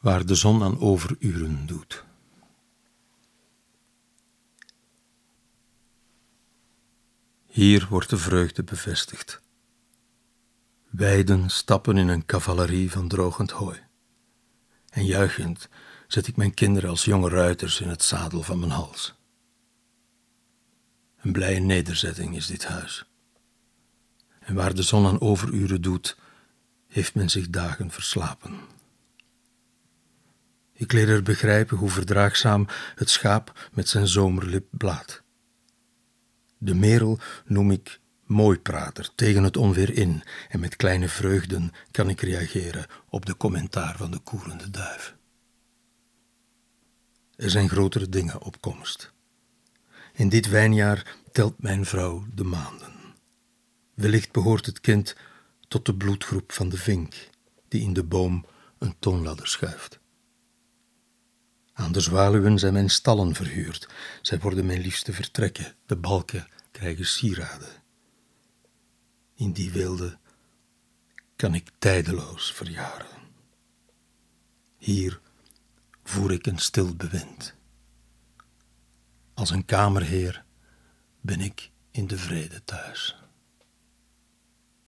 waar de zon aan overuren doet. Hier wordt de vreugde bevestigd. Weiden stappen in een cavalerie van drogend hooi. En juichend zet ik mijn kinderen als jonge ruiters in het zadel van mijn hals. Een blije nederzetting is dit huis. En waar de zon aan overuren doet, heeft men zich dagen verslapen. Ik leer er begrijpen hoe verdraagzaam het schaap met zijn zomerlip blaadt. De merel noem ik mooiprater tegen het onweer in en met kleine vreugden kan ik reageren op de commentaar van de koerende duif. Er zijn grotere dingen op komst. In dit wijnjaar telt mijn vrouw de maanden. Wellicht behoort het kind tot de bloedgroep van de vink, die in de boom een toonladder schuift. Aan de zwaluwen zijn mijn stallen verhuurd. Zij worden mijn liefste vertrekken. De balken krijgen sieraden. In die wilde kan ik tijdeloos verjaren. Hier voer ik een stil bewind. Als een kamerheer ben ik in de vrede thuis.